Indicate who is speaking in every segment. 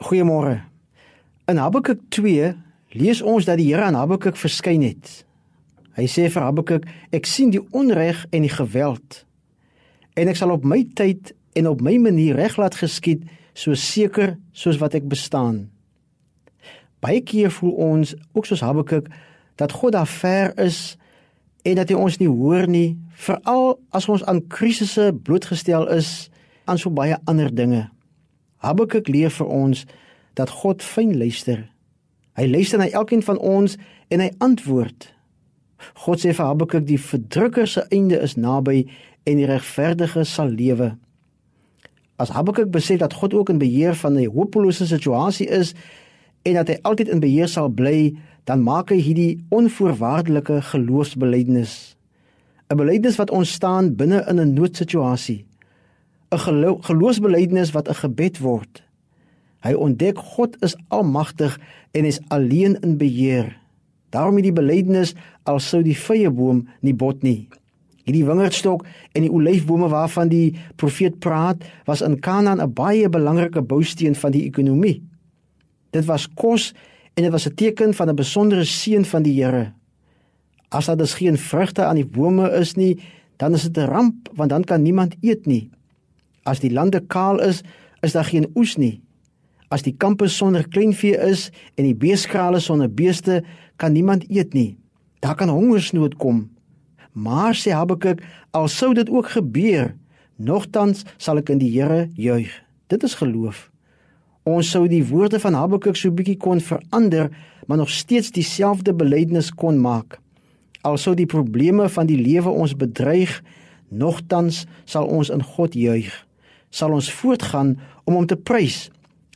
Speaker 1: Goeiemôre. In Habakuk 2 lees ons dat die Here aan Habakuk verskyn het. Hy sê vir Habakuk: "Ek sien die onreg en die geweld en ek sal op my tyd en op my manier reg laat geskied, so seker soos wat ek bestaan." Baie keer voel ons ook soos Habakuk dat God daar ver is en dat hy ons nie hoor nie, veral as ons aan krisisse blootgestel is aan so baie ander dinge. Habakuk leer vir ons dat God fyn luister. Hy luister na elkeen van ons en hy antwoord. God sê vir Habakuk die verdrukker se einde is naby en die regverdige sal lewe. As Habakuk besef dat God ook in beheer van 'n hopelose situasie is en dat hy altyd in beheer sal bly, dan maak hy hierdie onvoorwaardelike geloofsbelijdenis. 'n Belijdenis wat ontstaan binne in 'n noodsituasie. 'n geloofsbelijdenis wat 'n gebed word. Hy ontdek God is almagtig en is alleen in beheer. Daarom het die belijdenis al sou die vrye boom nie bot nie. Hierdie wingerdstok en die olyfbome waarvan die profeet praat, was in Kanaan 'n baie belangrike bousteen van die ekonomie. Dit was kos en dit was 'n teken van 'n besondere seën van die Here. As daar dus geen vrugte aan die bome is nie, dan is dit 'n ramp want dan kan niemand eet nie. As die lande kaal is, is daar geen oes nie. As die kampe sonder kleinvee is en die beeskrale sonder beeste, kan niemand eet nie. Daar kan hongersnood kom. Maar sê Habakuk, al sou dit ook gebeur, nogtans sal ek in die Here juig. Dit is geloof. Ons sou die woorde van Habakuk so bietjie kon verander, maar nog steeds dieselfde belydenis kon maak. Al sou die probleme van die lewe ons bedreig, nogtans sal ons in God juig sal ons voortgaan om hom te prys.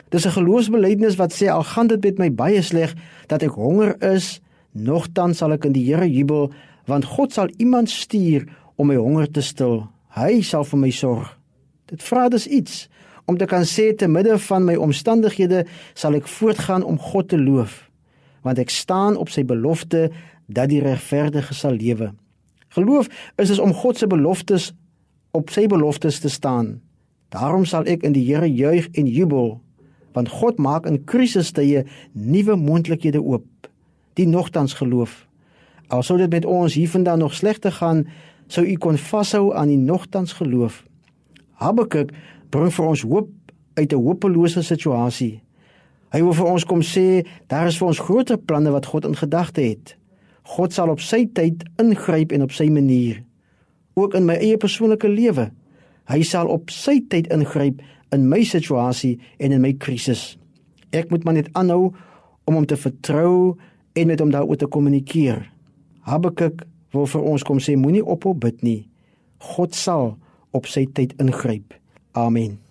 Speaker 1: Dis 'n geloofsbelijdenis wat sê al gaan dit met my baie sleg dat ek honger is, nogtans sal ek in die Here jubel want God sal iemand stuur om my honger te stil. Hy sal vir my sorg. Dit vra dus iets om te kan sê te midde van my omstandighede sal ek voortgaan om God te loof want ek staan op sy belofte dat die regverdige sal lewe. Geloof is dus om God se beloftes op sy beloftes te staan. Daarom sal ek in die Here juig en jubel, want God maak in krisistye nuwe moontlikhede oop. Die nogtans geloof. Al sou dit met ons hiervandaan nog slegter gaan, sou u kon vashou aan die nogtans geloof. Habakuk bring vir ons hoop uit 'n hopelose situasie. Hy wil vir ons kom sê daar is vir ons groter planne wat God in gedagte het. God sal op sy tyd ingryp en op sy manier. Ook in my eie persoonlike lewe Hy sal op sy tyd ingryp in my situasie en in my krisis. Ek moet maar net aanhou om hom te vertrou en met hom daaroor te kommunikeer. Habakuk wil vir ons kom sê moenie ophou bid nie. God sal op sy tyd ingryp. Amen.